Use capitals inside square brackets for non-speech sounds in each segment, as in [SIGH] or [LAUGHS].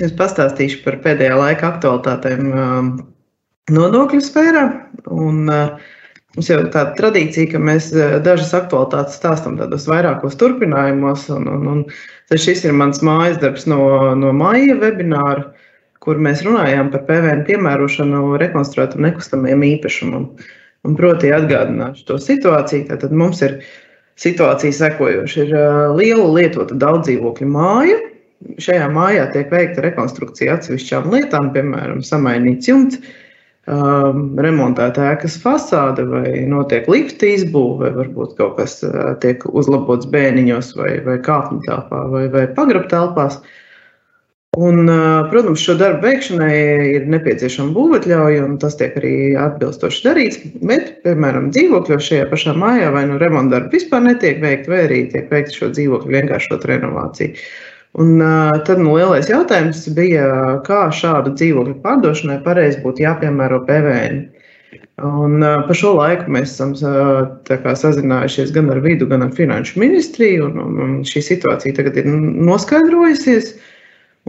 es jums pastāstīšu par pēdējā laika aktualitātēm um, nodokļu sfērā. Un, uh, Mums jau ir tāda tradīcija, ka mēs dažas aktualitātes stāstām tādos vairākos turpinājumos. Un, un, un šis ir mans mājas darbs no, no māja webināra, kur mēs runājām par PVN piemērošanu rekonstruētam nekustamajam īpašumam. Un proti atgādināšu to situāciju. Tātad mums ir situācija sekojoša. Ir liela lietota daudz dzīvokļu māja, šajā mājā tiek veikta rekonstrukcija atsevišķām lietām, piemēram, samainīts jumts, um, remontēta ēkas fasāde, vai notiek lifta izbūve, vai varbūt kaut kas uh, tiek uzlabots bēniņos, vai, vai kāpņu telpā, vai, vai pagrabtelpās. Un, uh, protams, šo darbu veikšanai ir nepieciešama būvatļauja, un tas tiek arī atbilstoši darīts. Bet, piemēram, dzīvokļos šajā pašā mājā vai nu remonta darbi vispār netiek veikti, vai arī tiek veikta šo dzīvokļu vienkāršot renovāciju. Un uh, tad nu, lielais jautājums bija, kā šādu dzīvokļu pārdošanai pareizi būtu jāpiemēro PVN. Un, uh, pa šo laiku mēs esam uh, sazinājušies gan ar vidu, gan ar finanšu ministriju. Un, un, un šī situācija tagad ir noskaidrojusies.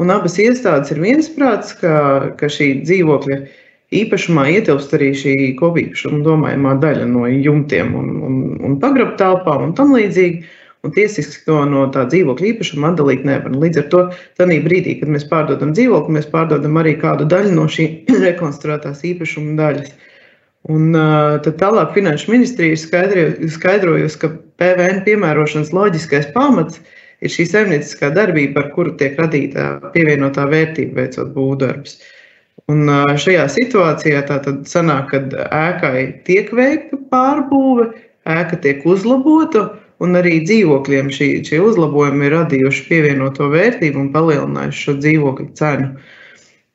Un abas iestādes ir viensprāts, ka, ka šī dzīvokļa īpašumā ietilpst arī šī kopīpašuma domājamā daļa no jumtiem un, un, un pagrabtelpām un tam līdzīgi un tiesiski to no tā dzīvokļa īpašuma atdalīt nevar. Līdz ar to, tādā brīdī, kad mēs pārdodam dzīvokli, mēs pārdodam arī kādu daļu no šī [CLEARS THROAT] rekonstruētās īpašuma daļas. Un, uh, tad tālāk Finanšu ministrija ir skaidrojusi, ka PVN piemērošanas loģiskais pamats ir šī saimnieciskā darbība, ar kuru tiek radīta pievienotā vērtība, veicot būvdarbus. Un uh, šajā situācijā tā tad sanāk, kad ēkai tiek veikta pārbūve, ēka tiek uzlabota, Un arī dzīvokļiem šī, šie uzlabojumi ir radījuši pievienoto vērtību un palielinājuši šo dzīvokļu cenu.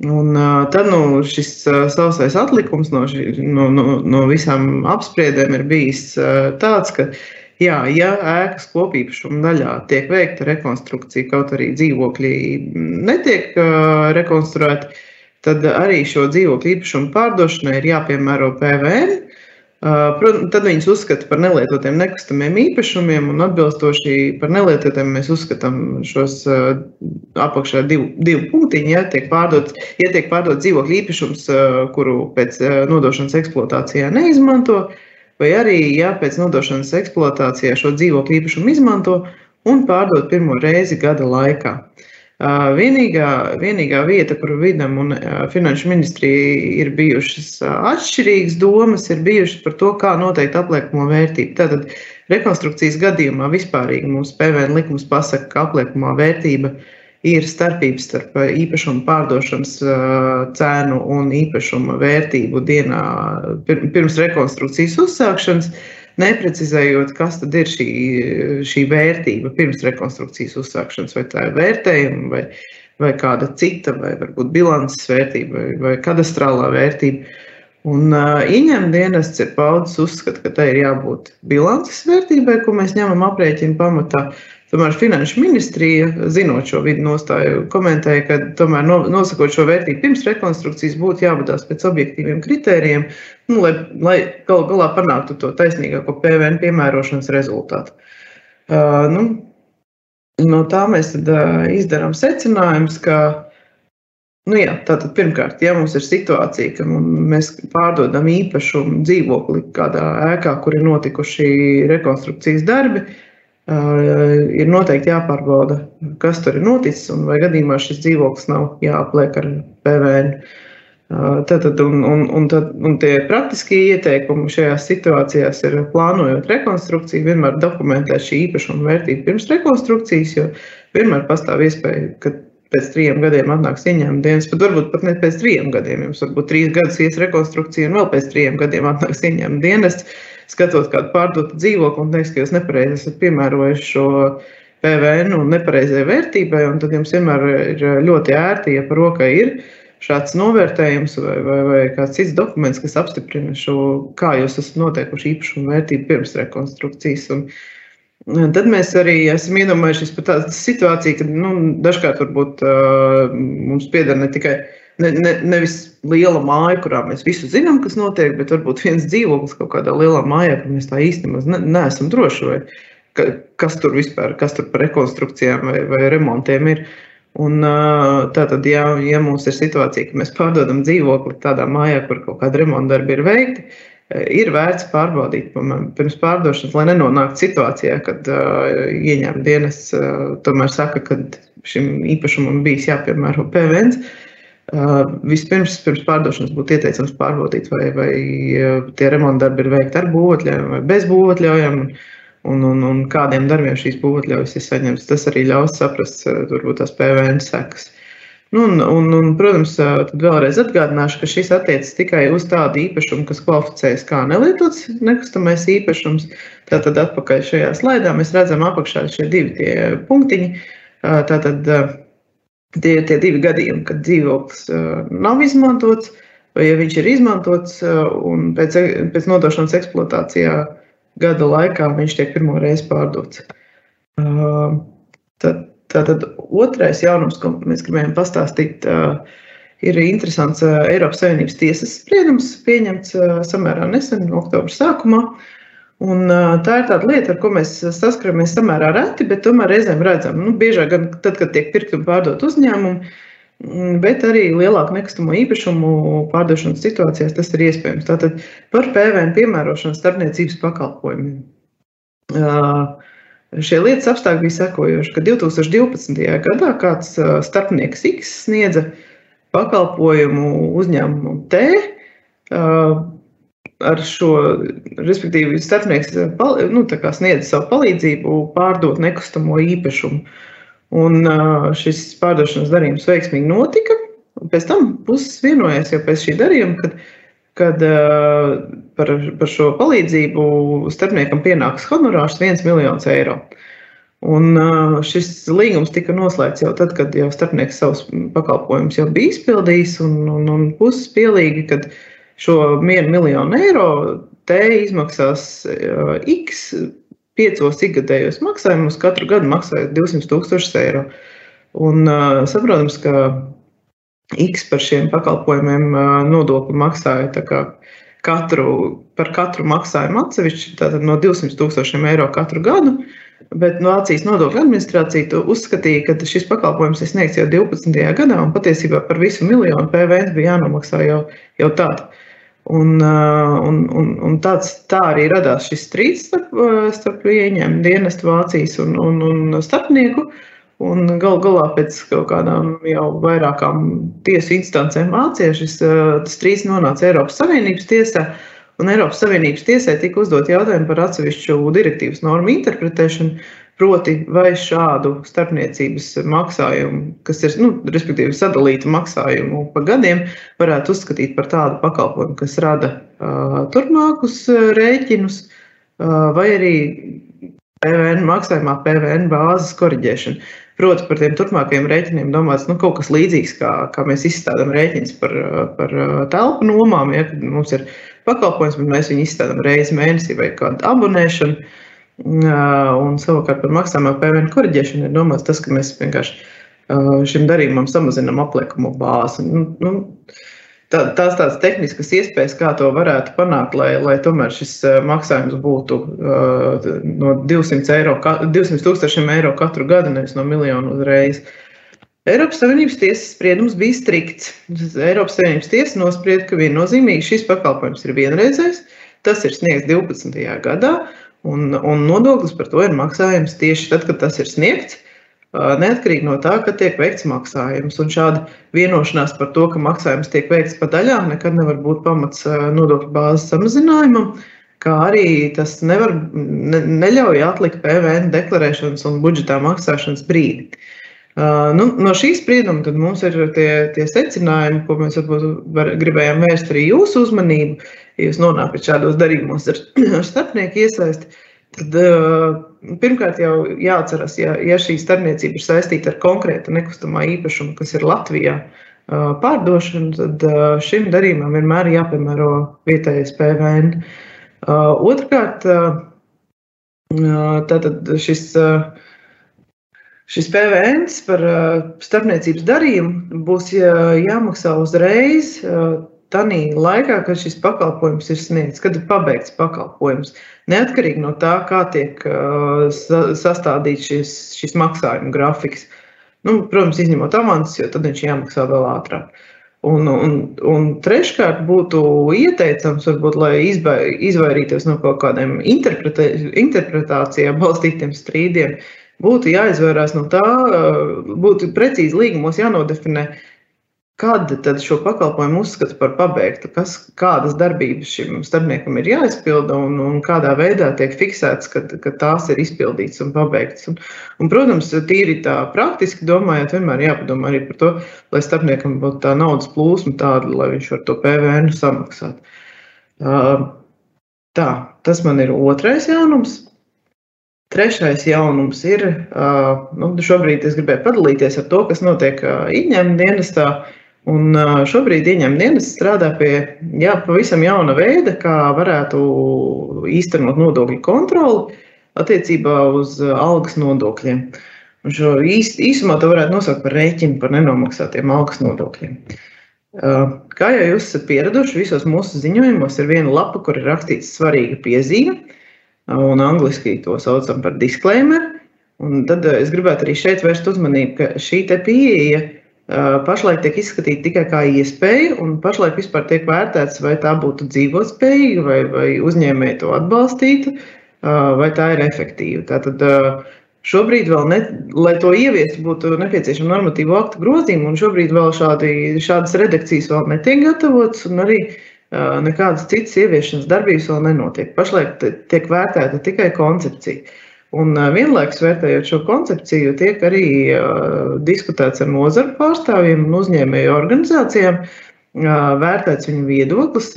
Un, tad nu, šis sausais atlikums no, šī, no, no, no visām apspriedēm ir bijis tāds, ka, jā, ja ēkas kopīpašuma daļā tiek veikta rekonstrukcija, kaut arī dzīvokļi netiek rekonstruēti, tad arī šo dzīvokļu īpašumu pārdošanai ir jāpiemēro PVN. Protams, tad viņas uzskata par nelietotiem nekustamiem īpašumiem, un atbilstoši par nelietotiem mēs uzskatām šos apakšā divu, divu punktiņu. Ja tiek pārdots, ja tiek pārdots dzīvokļu īpašums, kuru pēc nodošanas eksploatācijā neizmanto, vai arī ja pēc nodošanas eksploatācijā šo dzīvokļu īpašumu izmanto un pārdot pirmo reizi gada laikā. Vienīgā, vienīgā vieta, kur vidam un finanšu ministrija ir bijušas atšķirīgas domas, ir bijušas par to, kā noteikt apliekamo vērtību. Tātad rekonstrukcijas gadījumā vispārīgi mums PVN likums pasaka, ka apliekamā vērtība ir starpības starp īpašumu pārdošanas cenu un īpašuma vērtību dienā pirms rekonstrukcijas uzsākšanas neprecizējot, kas tad ir šī, šī vērtība pirms rekonstrukcijas uzsākšanas, vai tā ir vērtējuma, vai, vai kāda cita, vai varbūt bilances vērtība, vai, vai kadastrālā vērtība. Un uh, ieņēmuma dienests ir paudzes uzskata, ka tai ir jābūt bilances vērtībai, ko mēs ņemam aprēķinu pamatā. Uh, Tomēr Finanšu ministrija, zinot šo vidu nostāju, komentēja, ka tomēr nosakot šo vērtību pirms rekonstrukcijas būtu jāvadās pēc objektīviem kritērijiem, nu, lai, lai galu galā panāktu to taisnīgāko PVN piemērošanas rezultātu. Uh, nu, no tā mēs tad, uh, izdarām secinājumus, ka Nu jā, tātad pirmkārt, ja mums ir situācija, ka mēs pārdodam īpašumu dzīvokli kādā ēkā, kur ir notikuši rekonstrukcijas darbi, uh, ir noteikti jāpārbauda, kas tur ir noticis, un vai gadījumā šis dzīvoklis nav jāapliek ar PVN. Tātad, un, un, un, tad, un tie praktiskie ieteikumi šajās situācijās ir plānojot rekonstrukciju, vienmēr dokumentēt šī īpašuma vērtību pirms rekonstrukcijas, jo vienmēr pastāv iespēja, ka pēc trim gadiem atnāks ieņēmuma dienas, pat varbūt pat ne pēc trim gadiem. Jums varbūt trīs gadus ies rekonstrukcija, un vēl pēc trim gadiem atnāks ieņēmuma dienas skatot kādu pārdotu dzīvokli un teiks, ka jūs nepareizi esat piemērojuši šo PVN un nepareizai vērtībai, un tad jums vienmēr ir ļoti ērti, ja par rokai ir šāds novērtējums vai, vai, vai kāds cits dokuments, kas apstiprina šo, kā jūs esat noteikuši īpašumu vērtību pirms rekonstrukcijas. Un, Tad mēs arī esam iedomājušies par tādu situāciju, ka nu, dažkārt varbūt, uh, mums pieder ne tikai ne, ne, nevis liela māja, kurā mēs visu zinām, kas notiek, bet varbūt viens dzīvoklis kaut kādā lielā mājā, kur mēs tā īstenībā ne, neesam droši, vai ka, kas tur vispār, kas tur par rekonstrukcijām vai, vai remontiem ir. Un, tātad, ja, ja mums ir situācija, ka mēs pārdodam dzīvokli tādā mājā, kur kaut kāda remonta darbi ir veikti, ir vērts pārbaudīt pirms pārdošanas, lai nenonāktu situācijā, kad uh, ieņēmuma dienas uh, tomēr saka, ka šim īpašumam bijis jāpiemēro PVN. Uh, vispirms, pirms pārdošanas būtu ieteicams pārbaudīt, vai, vai tie remonta darbi ir veikti ar būvatļaujām vai bez būvatļaujām. Un, un, un, kādiem darbiem šīs būvotļaujas ir saņemtas. Tas arī ļaus saprast, turbūt tās PVN sekas. Nu, un, un, un, protams, tad vēlreiz atgādināšu, ka šis attiecas tikai uz tādu īpašumu, kas kvalificējas kā nelietots nekustamais īpašums. Tātad atpakaļ šajā slaidā mēs redzam apakšā šie divi punktiņi. Tātad tie ir tie divi gadījumi, kad dzīvoklis nav izmantots, vai ja viņš ir izmantots un pēc, pēc nodošanas eksploatācijā gada laikā viņš tiek pirmo reizi pārdots. Tad, tātad otrais jaunums, ko mēs gribējām pastāstīt, ir interesants Eiropas Savienības tiesas spriedums, pieņemts samērā nesen, oktobra sākumā. Un, tā ir tāda lieta, ar ko mēs saskaramies samērā reti, bet tomēr reizēm redzam, nu, biežāk gan tad, kad tiek pirkt un pārdot uzņēmumu, bet arī lielāku nekustamo īpašumu pārdošanas situācijās tas ir iespējams. Tātad par PVN piemērošanu starpniecības pakalpojumiem. Šie lietas apstākļi bija sekojoši, ka 2012. gadā kāds starpnieks X sniedza pakalpojumu uzņēmumu T. Ar šo, respektīvi, starpnieks nu, sniedza savu palīdzību pārdot nekustamo īpašumu. Un šis pārdošanas darījums veiksmīgi notika. Pēc tam puses vienojās jau pēc šī darījuma, kad, kad par, par šo palīdzību starpniekam pienāks honorārs 1 miljons eiro. Un šis līgums tika noslēgts jau tad, kad jau starpnieks savus pakalpojumus jau bija izpildījis, un, un, un puses pielīgi, kad šo 1 miljonu eiro te izmaksās X piecos ikgadējos maksājumus katru gadu maksājot 200 tūkstošus eiro. Un saprotams, ka X par šiem pakalpojumiem nodokli maksāja katru, par katru maksājumu atsevišķi, tātad no 200 tūkstošiem eiro katru gadu. Bet Vācijas nodokļu administrācija uzskatīja, ka šis pakalpojums ir sniegts jau 12. gadā, un patiesībā par visu miljonu PVN bija jānomaksā jau, jau tādā. Un, uh, un, un, un tāds, tā arī radās šis strīds starp, uh, starp ieņēmumu dienestu Vācijas un, un, un starpnieku. Un gal galā pēc kaut kādām jau vairākām tiesu instancēm Vācijā šis uh, strīds nonāca Eiropas Savienības tiesā. Un Eiropas Savienības tiesai tika uzdot jautājumu par atsevišķu direktīvas normu interpretēšanu, Proti, vai šādu starpniecības maksājumu, kas ir nu, sadalīta maksājumu pa gadiem, varētu uzskatīt par tādu pakalpojumu, kas rada uh, turpmākus rēķinus, uh, vai arī PVN maksājumā PVN bāzes korģēšanu. Proti, par tiem turpmākajiem rēķiniem domāts nu, kaut kas līdzīgs, kā, kā mēs izstādām rēķinus par, par telpu nomām. Ja, mums ir pakalpojums, bet mēs viņu izstādām reizi mēnesī vai kādu abonēšanu. Un savukārt par maksājuma PVN korģēšanu ir domāts tas, ka mēs vienkārši šim darījumam samazinām apliekamo bāzi. Nu, nu, tā, tās tādas tehniskas iespējas, kā to varētu panākt, lai, lai tomēr šis maksājums būtu no 200, eiro, 200 tūkstošiem eiro katru gadu, nevis no miljonu uzreiz. Eiropas Savienības tiesas spriedums bija strikts. Eiropas Savienības tiesa nosprieda, ka viennozīmīgi šis pakalpojums ir vienreizējs, tas ir sniegts 12. gadā, Un, un nodoklis par to ir maksājams tieši tad, kad tas ir sniegts, neatkarīgi no tā, ka tiek veikts maksājums. Un šāda vienošanās par to, ka maksājums tiek veikts pa daļām, nekad nevar būt pamats nodokļu bāzes samazinājumam. Kā arī tas nevar, ne, neļauj atlikt PVN deklarēšanas un budžetā maksāšanas brīdi. Uh, nu, no šīs sprieduma mums ir tie, tie secinājumi, ko mēs var, gribējām vērst arī jūsu uzmanību. Ja jūs nonākat šādos darījumos ar, [CLEARS THROAT] ar starpnieku iesaisti, tad uh, pirmkārt jau jāatcerās, ja, ja šī starpniecība ir saistīta ar konkrētu nekustamā īpašumu, kas ir Latvijā, uh, pārdošanu, tad uh, šim darījumam vienmēr jāpiemēro vietējais PVN. Otrkārt, uh, tātad šis. Šis PVN par starpniecības darījumu būs jāmaksā uzreiz, tādā laikā, kad šis pakalpojums ir sniegts, kad ir pabeigts pakalpojums. Neatkarīgi no tā, kā tiek uh, sastādīts šis, šis maksājuma grafiks. Nu, protams, izņemot avansus, jo tad viņš jāmaksā vēl ātrāk. Un, un, un treškārt būtu ieteicams, varbūt, lai izvairītos no kaut kādiem interpretācijām balstītiem strīdiem, būtu jāizvairās no tā, būtu precīzi līgumos jānodefinē, Kad tad šo pakalpojumu uzskata par pabeigtu? Kas, kādas darbības šim starpniekam ir jāizpilda un, un kādā veidā tiek fiksēts, ka, ka tās ir izpildītas un pabeigtas? Un, un, protams, tīri tā praktiski domājot, vienmēr jāpadomā arī par to, lai starpniekam būtu tā naudas plūsma tāda, lai viņš var to PVN samaksāt. Tā, tas man ir otrais jaunums. Trešais jaunums ir, nu, šobrīd es gribēju padalīties ar to, kas notiek ieņēmuma dienestā. Un šobrīd ieņem dienas strādā pie jā, pavisam jauna veida, kā varētu īstenot nodokļu kontroli attiecībā uz algas nodokļiem. Un šo īs, īsumā to varētu nosaukt par rēķinu par nenomaksātiem algas nodokļiem. Kā jau jūs esat pieraduši, visos mūsu ziņojumos ir viena lapa, kur ir rakstīts svarīga piezīme, un angļuiski to saucam par disclaimer. Un tad es gribētu arī šeit vērst uzmanību, ka šī pieeja pašlaik tiek izskatīta tikai kā iespēja, un pašlaik vispār tiek vērtēts, vai tā būtu dzīvotspējīga, vai, vai uzņēmēji to atbalstītu, vai tā ir efektīva. Tātad šobrīd vēl, ne, lai to ieviestu, būtu nepieciešama normatīva aktu grozījuma, un šobrīd vēl šādi, šādas redakcijas vēl netiek gatavotas, un arī nekādas citas ieviešanas darbības vēl nenotiek. Pašlaik tiek vērtēta tikai koncepcija. Un vienlaikus vērtējot šo koncepciju, tiek arī diskutēts ar nozaru pārstāvjiem un uzņēmēju organizācijām. Vērtēts viņu viedoklis,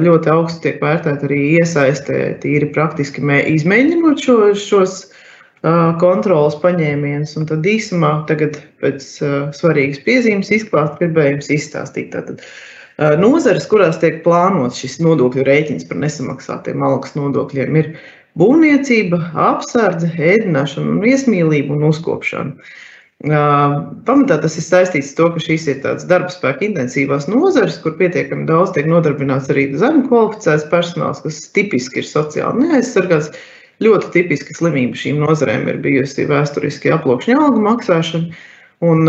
ļoti augstu tiek vērtēta arī iesaistē, tīri praktiski mē, izmēģinot šo, šos kontrolas paņēmienus. Un tad īsumā, tagad pēc svarīgas piezīmes, izklāst, gribēju jums izstāstīt. Tātad, Nozares, kurās tiek plānots šis nodokļu rēķins par nesamaksātiem algas nodokļiem, ir būvniecība, apsardze, ēdināšana, un viesmīlība un uzkopšana. Pamatā tas ir saistīts ar to, ka šīs ir tādas darba spēka intensīvās nozares, kur pietiekami daudz tiek nodarbināts arī zemu kvalificēts personāls, kas tipiski ir sociāli neaizsargāts. Ļoti tipiska slimība šīm nozarēm ir bijusi vēsturiski aploksņa algu maksāšana. Un,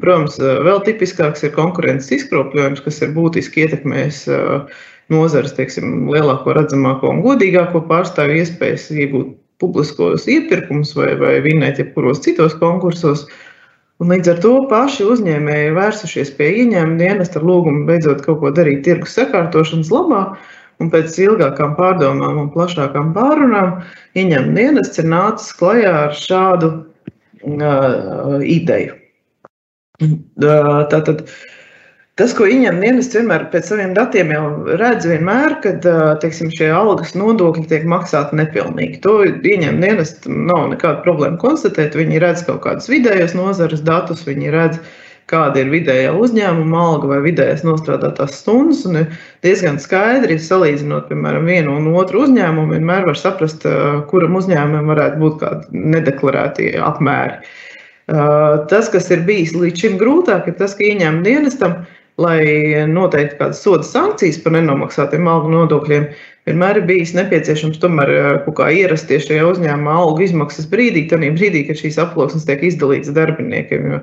protams, vēl tipiskāks ir konkurences izkropļojums, kas ir būtiski ietekmējis nozares teiksim, lielāko, redzamāko un godīgāko pārstāvju iespējas iegūt publiskos iepirkumus vai, vai vinēt jebkuros citos konkursos. Un līdz ar to paši uzņēmēji vērsušies pie ieņēmuma dienesta ar lūgumu beidzot kaut ko darīt tirgus sakārtošanas labā. Un pēc ilgākām pārdomām un plašākām pārunām ieņēmuma dienests ir nācis klajā ar šādu uh, ideju. Uh, tātad, uh, Tas, ko ieņem dienas, vienmēr pēc saviem datiem jau redz, vienmēr, kad teiksim, šie algas nodokļi tiek maksāti nepilnīgi. To ieņem dienas, nav nekāda problēma konstatēt. Viņi redz kaut kādus vidējos nozares datus, viņi redz, kāda ir vidējā uzņēmuma alga vai vidējais nostrādātās stundas. Un diezgan skaidri, salīdzinot, piemēram, vienu un otru uzņēmumu, vienmēr var saprast, kuram uzņēmumam varētu būt kādi nedeklarēti apmēri. Tas, kas ir bijis līdz šim grūtāk, ir tas, ka ieņēmuma dienestam ir lai noteikti kādas soda sankcijas par nenomaksātiem algu nodokļiem, vienmēr ir bijis nepieciešams tomēr eh, kā ierasties šajā uzņēmumā algu izmaksas brīdī, tad brīdī, kad šīs aploksnes tiek izdalītas darbiniekiem. Jo,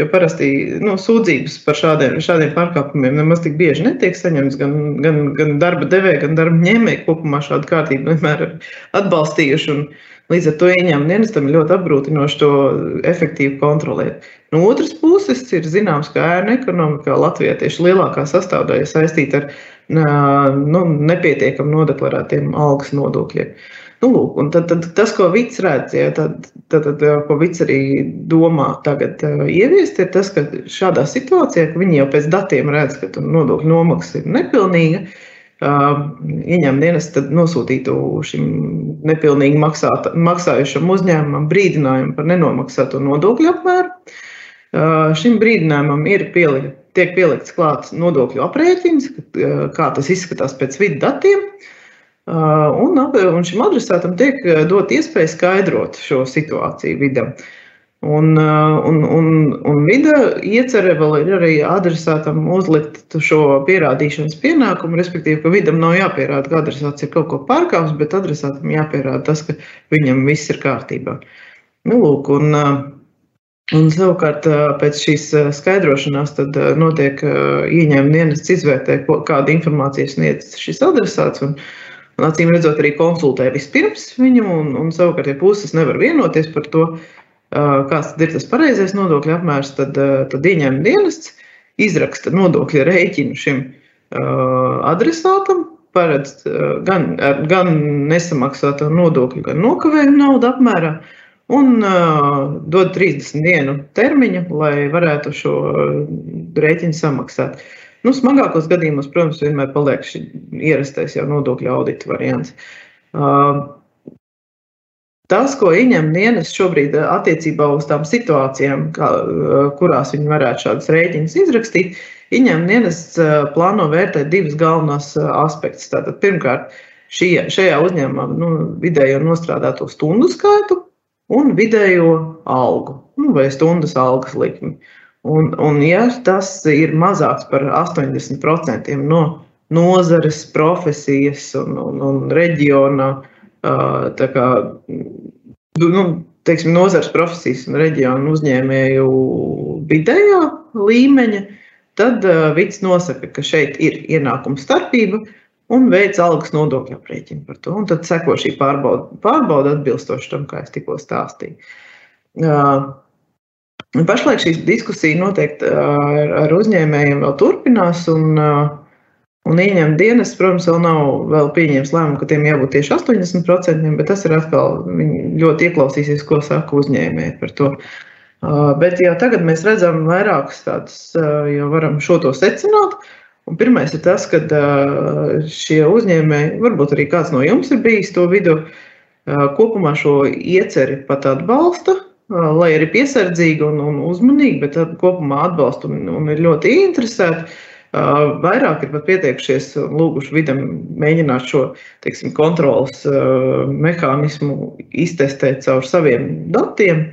jo parasti nu, sūdzības par šādiem, šādiem pārkāpumiem nemaz tik bieži netiek saņemtas. Gan, gan, gan darba devēja, gan darba ņēmēji kopumā šādu kārtību vienmēr ir atbalstījuši. Līdz ar to ieņēmuma dienestam ir ļoti apgrūtinoši to efektīvi kontrolēt. No otras puses, ir zināms, ka ēna ekonomikā Latvijā tieši lielākā sastāvdaļa saistīta ar nu, nepietiekami nodeklarētiem algas nodokļiem. Nu, lūk, tad, tad, tas, ko Vits redz, ja, tad, tad, tad, ko Vits arī domā tagad ieviest, ir tas, ka šādā situācijā, ka viņi jau pēc datiem redz, ka nodokļu nomaksa ir nepilnīga, ieņēmuma dienas nosūtītu šim nepilnīgi maksāt, maksājušam uzņēmumam brīdinājumu par nenomaksāto nodokļu apmēru. Šim brīdinājumam ir pielikt, tiek pielikts klāts nodokļu aprēķins, kā tas izskatās pēc vidu datiem. Un, un šim adresātam tiek dot iespēja skaidrot šo situāciju vidam. Uh, Un, uh, un, un, un vida iecerē vēl ir arī adresātam uzlikt šo pierādīšanas pienākumu, respektīvi, ka vidam nav jāpierāda, ka adresāts ir kaut ko pārkāpis, bet adresātam jāpierāda tas, ka viņam viss ir kārtībā. Nu, lūk, un, uh, Un savukārt pēc šīs skaidrošanās tad notiek ieņēmuma dienests izvērtē, kādu informāciju sniedz šis adresāts. Un, un acīm redzot, arī konsultē vispirms viņu, un, un savukārt, ja puses nevar vienoties par to, kāds ir tas pareizais nodokļu apmērs, tad, tad ieņēmuma dienests izraksta nodokļu rēķinu šim adresātam, paredz gan, gan nesamaksāto nodokļu, gan nokavējumu naudu apmērā un uh, dod 30 dienu termiņu, lai varētu šo rēķinu samaksāt. Nu, smagākos gadījumos, protams, vienmēr paliek šis ierastais jau nodokļu audita variants. Uh, Tas, ko ieņem dienas šobrīd attiecībā uz tām situācijām, kā, kurās viņi varētu šādus rēķinus izrakstīt, ieņem dienas plāno vērtēt divus galvenos aspektus. Tātad, pirmkārt, šie, šajā uzņēmumā nu, vidējo nostrādāto stundu skaitu, un vidējo algu nu, vai stundas algas likmi. Un, un, ja tas ir mazāks par 80% no nozares, profesijas un, un, un reģiona, kā, nu, teiksim, nozares, profesijas un reģiona uzņēmēju vidējā līmeņa, tad Vits nosaka, ka šeit ir ienākuma starpība un veic algas nodokļu aprēķinu par to. Un tad seko šī pārbauda, pārbauda atbilstoši tam, kā es tikko stāstīju. Uh, pašlaik šī diskusija noteikti ar, ar uzņēmējiem vēl turpinās. Un, Un ieņemt dienas, protams, vēl nav vēl pieņēmis lēmumu, ka tiem jābūt tieši 80%, bet tas ir atkal, ļoti ieklausīsies, ko saka uzņēmēji par to. Bet jau tagad mēs redzam vairākus tādus, jau varam šo to secināt. Un pirmais ir tas, ka šie uzņēmēji, varbūt arī kāds no jums ir bijis to vidu, kopumā šo ieceri pat atbalsta, lai arī piesardzīgi un, un uzmanīgi, bet kopumā atbalsta un, un ir ļoti interesēti. Vairāk ir pat pieteikušies un lūguši vidam mēģināt šo teiksim, kontrolas mehānismu iztestēt caur saviem datiem,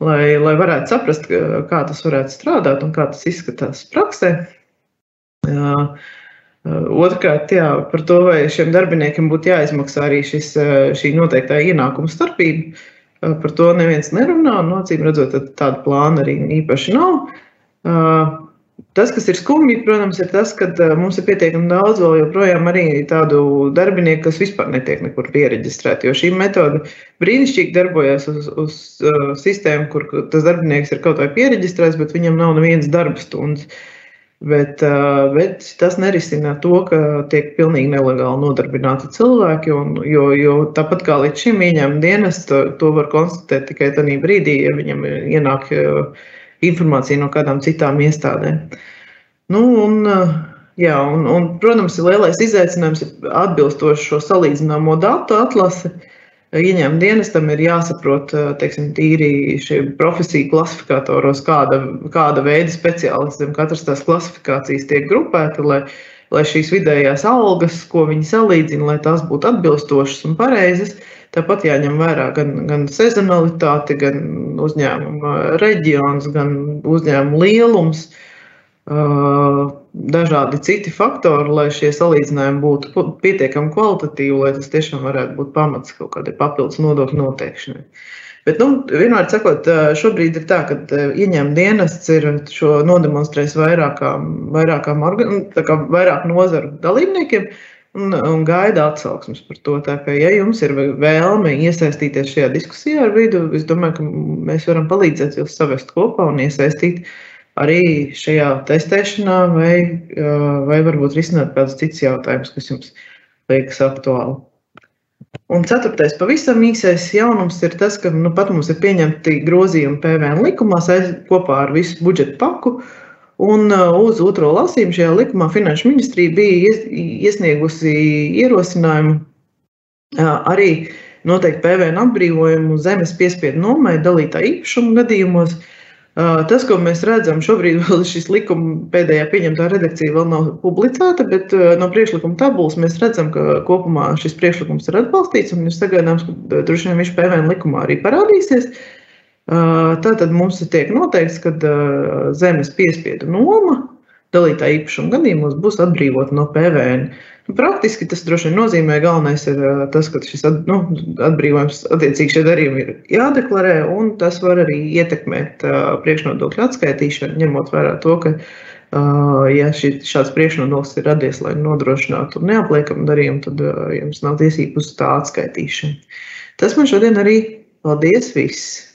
lai, lai varētu saprast, kā tas varētu strādāt un kā tas izskatās praksē. Otrkārt, jā, par to, vai šiem darbiniekiem būtu jāizmaksā arī šis, šī noteiktā ienākuma starpība. Par to neviens nerunā. Nocīm redzot, tāda plāna arī īpaši nav. Tas, kas ir skumji, protams, ir tas, ka mums ir pietiekami daudz vēl joprojām tādu darbinieku, kas vispār netiek nekur pieregistrēti. Jo šī metode brīnišķīgi darbojas uz, uz sistēmu, kur tas darbinieks ir kaut vai pieregistrēts, bet viņam nav nevienas darba stundas. Uh, Bet, bet tas nerisina to, ka tiek pilnīgi nelegāli nodarbināti cilvēki. Un, jo, jo tāpat kā līdz šim ieņēmuma dienas, to, to var konstatēt tikai tajā brīdī, ja viņam ienāk informācija no kādām citām iestādēm. Nu, un, jā, un, un, protams, lielais izaicinājums ir atbilstoši šo salīdzināmo datu atlasi. Ieņēmuma dienestam ir jāsaprot, teiksim, tīri šie profesiju klasifikatoros, kāda, kāda veida speciālistiem katras tās klasifikācijas tiek grupēta, lai, lai šīs vidējās algas, ko viņi salīdzina, lai tās būtu atbilstošas un pareizas. Tāpat jāņem vērā gan, gan sezonalitāte, gan uzņēmuma reģions, gan uzņēmuma lielums. Uh, dažādi citi faktori, lai šie salīdzinājumi būtu pietiekami kvalitatīvi, lai tas tiešām varētu būt pamats kaut kādai papildus nodokļu noteikšanai. Bet, nu, vienmēr sakot, šobrīd ir tā, ka ieņēmuma dienests ir šo nodemonstrējis vairākām, vairākām organ, vairāk nozaru dalībniekiem un, un gaida atsauksmes par to. Tā kā, ja jums ir vēlme iesaistīties šajā diskusijā ar vidu, es domāju, ka mēs varam palīdzēt jūs savest kopā un iesaistīt uh, arī šajā testēšanā, vai, vai varbūt risināt kādus citus jautājumus, kas jums liekas aktuāli. Un ceturtais, pavisam īsais jaunums ir tas, ka nu, pat mums ir pieņemti grozījumi PVN likumā kopā ar visu budžeta paku. Un uz otro lasījumu šajā likumā Finanšu ministrija bija iesniegusi ierosinājumu arī noteikt PVN atbrīvojumu zemes piespiedu nomai dalītā īpašuma gadījumos. Uh, Tas, ko mēs redzam šobrīd, [LAUGHS] vēl šis likuma pēdējā pieņemtā redakcija vēl nav publicēta, bet no priekšlikuma tabulas mēs redzam, ka kopumā šis priekšlikums ir atbalstīts un ir sagaidāms, ka droši vien viņš PVN likumā arī parādīsies. Tātad mums tiek noteikts, ka zemes piespiedu noma dalītā īpašuma gadījumos būs atbrīvota no PVN. Nu, praktiski tas droši vien nozīmē, galvenais ir tas, ka šis at, nu, atbrīvojums, attiecīgi šie darījumi ir jādeklarē, un tas var arī ietekmēt uh, priekšnodokļu atskaitīšanu, ņemot vērā to, ka, uh, ja šī, šāds priekšnodoklis ir radies, lai nodrošinātu neapliekamu darījumu, tad uh, jums nav tiesību uz tā atskaitīšanu. Tas man šodien arī paldies viss!